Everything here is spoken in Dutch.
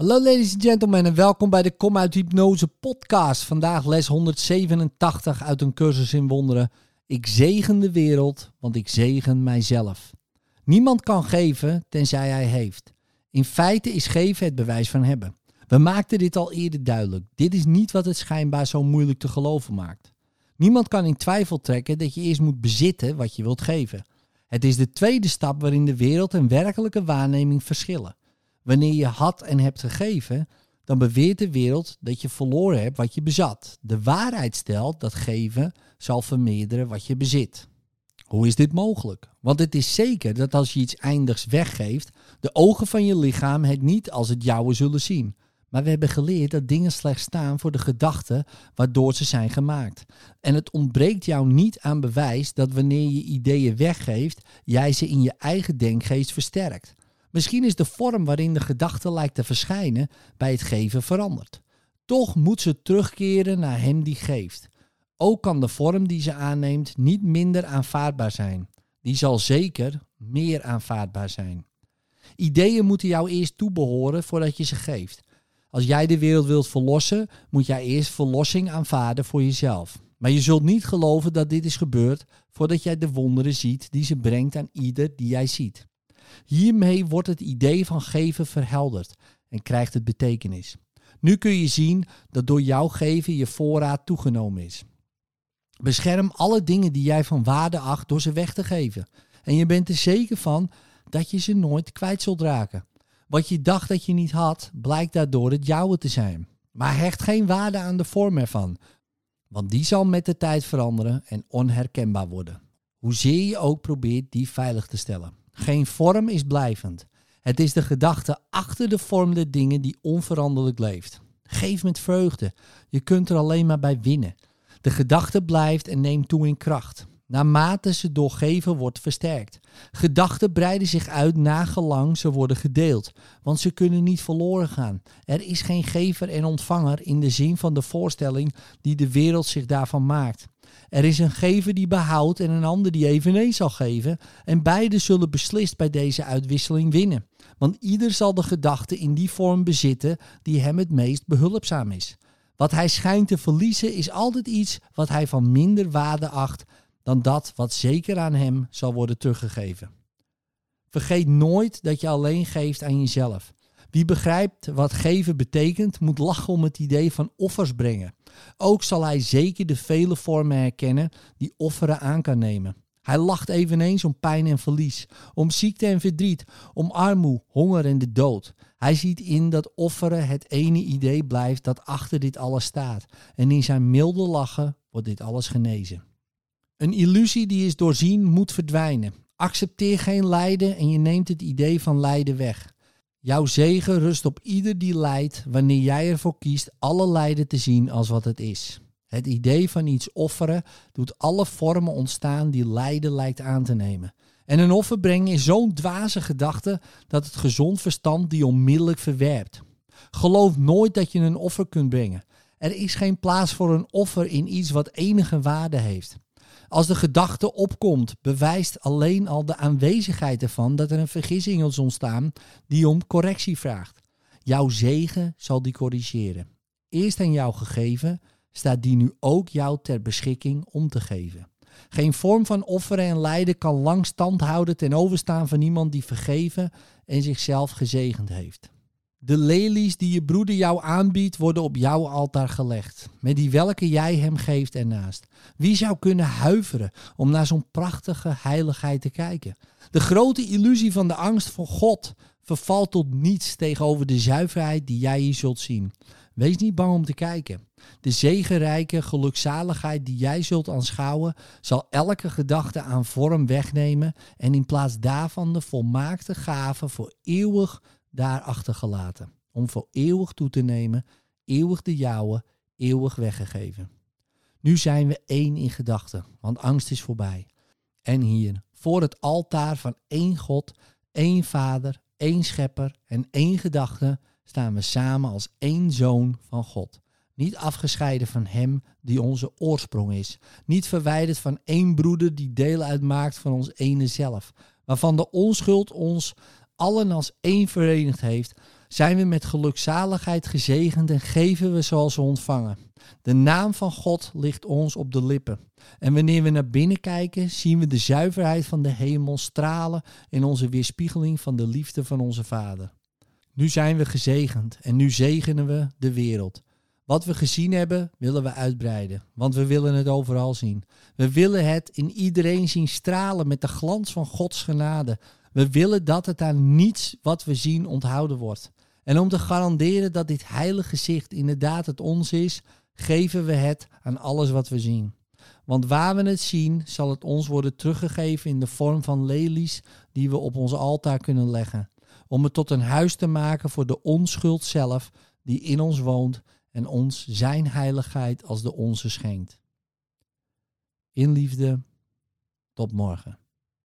Hallo ladies and gentlemen en welkom bij de Kom uit Hypnose podcast. Vandaag les 187 uit een cursus in wonderen. Ik zegen de wereld, want ik zegen mijzelf. Niemand kan geven tenzij hij heeft. In feite is geven het bewijs van hebben. We maakten dit al eerder duidelijk. Dit is niet wat het schijnbaar zo moeilijk te geloven maakt. Niemand kan in twijfel trekken dat je eerst moet bezitten wat je wilt geven. Het is de tweede stap waarin de wereld en werkelijke waarneming verschillen. Wanneer je had en hebt gegeven, dan beweert de wereld dat je verloren hebt wat je bezat. De waarheid stelt dat geven zal vermeerderen wat je bezit. Hoe is dit mogelijk? Want het is zeker dat als je iets eindigs weggeeft, de ogen van je lichaam het niet als het jouwe zullen zien. Maar we hebben geleerd dat dingen slechts staan voor de gedachten waardoor ze zijn gemaakt. En het ontbreekt jou niet aan bewijs dat wanneer je ideeën weggeeft, jij ze in je eigen denkgeest versterkt. Misschien is de vorm waarin de gedachte lijkt te verschijnen bij het geven veranderd. Toch moet ze terugkeren naar hem die geeft. Ook kan de vorm die ze aanneemt niet minder aanvaardbaar zijn. Die zal zeker meer aanvaardbaar zijn. Ideeën moeten jou eerst toebehoren voordat je ze geeft. Als jij de wereld wilt verlossen, moet jij eerst verlossing aanvaarden voor jezelf. Maar je zult niet geloven dat dit is gebeurd voordat jij de wonderen ziet die ze brengt aan ieder die jij ziet. Hiermee wordt het idee van geven verhelderd en krijgt het betekenis. Nu kun je zien dat door jouw geven je voorraad toegenomen is. Bescherm alle dingen die jij van waarde acht door ze weg te geven. En je bent er zeker van dat je ze nooit kwijt zult raken. Wat je dacht dat je niet had, blijkt daardoor het jouwe te zijn. Maar hecht geen waarde aan de vorm ervan, want die zal met de tijd veranderen en onherkenbaar worden. Hoezeer je ook probeert die veilig te stellen. Geen vorm is blijvend. Het is de gedachte achter de vorm der dingen die onveranderlijk leeft. Geef met vreugde. Je kunt er alleen maar bij winnen. De gedachte blijft en neemt toe in kracht. Naarmate ze doorgeven wordt versterkt. Gedachten breiden zich uit nagelang ze worden gedeeld, want ze kunnen niet verloren gaan. Er is geen gever en ontvanger in de zin van de voorstelling die de wereld zich daarvan maakt. Er is een gever die behoudt en een ander die eveneens zal geven, en beide zullen beslist bij deze uitwisseling winnen. Want ieder zal de gedachte in die vorm bezitten die hem het meest behulpzaam is. Wat hij schijnt te verliezen is altijd iets wat hij van minder waarde acht dan dat wat zeker aan hem zal worden teruggegeven. Vergeet nooit dat je alleen geeft aan jezelf. Wie begrijpt wat geven betekent, moet lachen om het idee van offers brengen. Ook zal hij zeker de vele vormen herkennen die offeren aan kan nemen. Hij lacht eveneens om pijn en verlies, om ziekte en verdriet, om armoede, honger en de dood. Hij ziet in dat offeren het ene idee blijft dat achter dit alles staat. En in zijn milde lachen wordt dit alles genezen. Een illusie die is doorzien moet verdwijnen. Accepteer geen lijden en je neemt het idee van lijden weg. Jouw zegen rust op ieder die lijdt wanneer jij ervoor kiest alle lijden te zien als wat het is. Het idee van iets offeren doet alle vormen ontstaan die lijden lijkt aan te nemen. En een offer brengen is zo'n dwaze gedachte dat het gezond verstand die onmiddellijk verwerpt. Geloof nooit dat je een offer kunt brengen. Er is geen plaats voor een offer in iets wat enige waarde heeft. Als de gedachte opkomt, bewijst alleen al de aanwezigheid ervan dat er een vergissing is ontstaan die om correctie vraagt. Jouw zegen zal die corrigeren. Eerst aan jou gegeven, staat die nu ook jou ter beschikking om te geven. Geen vorm van offeren en lijden kan lang stand houden ten overstaan van iemand die vergeven en zichzelf gezegend heeft. De lelies die je broeder jou aanbiedt, worden op jouw altaar gelegd, met die welke jij hem geeft ernaast. Wie zou kunnen huiveren om naar zo'n prachtige heiligheid te kijken? De grote illusie van de angst voor God vervalt tot niets tegenover de zuiverheid die jij hier zult zien. Wees niet bang om te kijken. De zegenrijke gelukzaligheid die jij zult aanschouwen, zal elke gedachte aan vorm wegnemen en in plaats daarvan de volmaakte gave voor eeuwig daar achtergelaten. Om voor eeuwig toe te nemen, eeuwig de jouwe, eeuwig weggegeven. Nu zijn we één in gedachten, want angst is voorbij. En hier, voor het altaar van één God, één Vader, één Schepper en één gedachte, staan we samen als één zoon van God. Niet afgescheiden van Hem die onze oorsprong is. Niet verwijderd van één broeder die deel uitmaakt van ons ene zelf. Waarvan de onschuld ons allen als één verenigd heeft, zijn we met gelukzaligheid gezegend en geven we zoals we ontvangen. De naam van God ligt ons op de lippen. En wanneer we naar binnen kijken, zien we de zuiverheid van de hemel stralen in onze weerspiegeling van de liefde van onze Vader. Nu zijn we gezegend en nu zegenen we de wereld. Wat we gezien hebben, willen we uitbreiden, want we willen het overal zien. We willen het in iedereen zien stralen met de glans van Gods genade. We willen dat het aan niets wat we zien onthouden wordt. En om te garanderen dat dit heilige zicht inderdaad het ons is, geven we het aan alles wat we zien. Want waar we het zien, zal het ons worden teruggegeven in de vorm van lelies die we op ons altaar kunnen leggen. Om het tot een huis te maken voor de onschuld zelf die in ons woont en ons zijn heiligheid als de onze schenkt. In liefde, tot morgen.